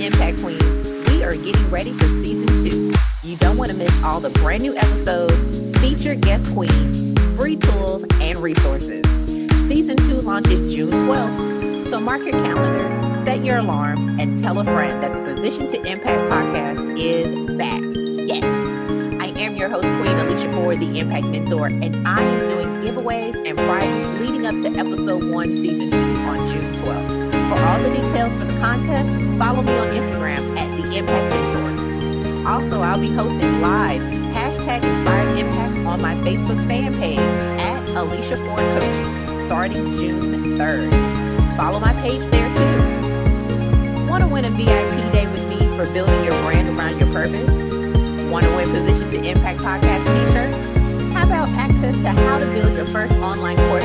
Impact Queens, we are getting ready for season two. You don't want to miss all the brand new episodes, featured guest queens, free tools, and resources. Season two launches June 12th, so mark your calendar, set your alarms, and tell a friend that the Position to Impact podcast is back. Yes, I am your host, Queen Alicia Ford, the Impact Mentor, and I am doing giveaways and prizes leading up to episode one, season two on June 12th. For all the details for the contest, follow me on Instagram at The Impact Mentor. Also, I'll be hosting live hashtag Inspired Impacts on my Facebook fan page at Alicia Ford Coaching starting June 3rd. Follow my page there too. Want to win a VIP day with me for building your brand around your purpose? Want to win Position to Impact Podcast t-shirts? How about access to how to build your first online course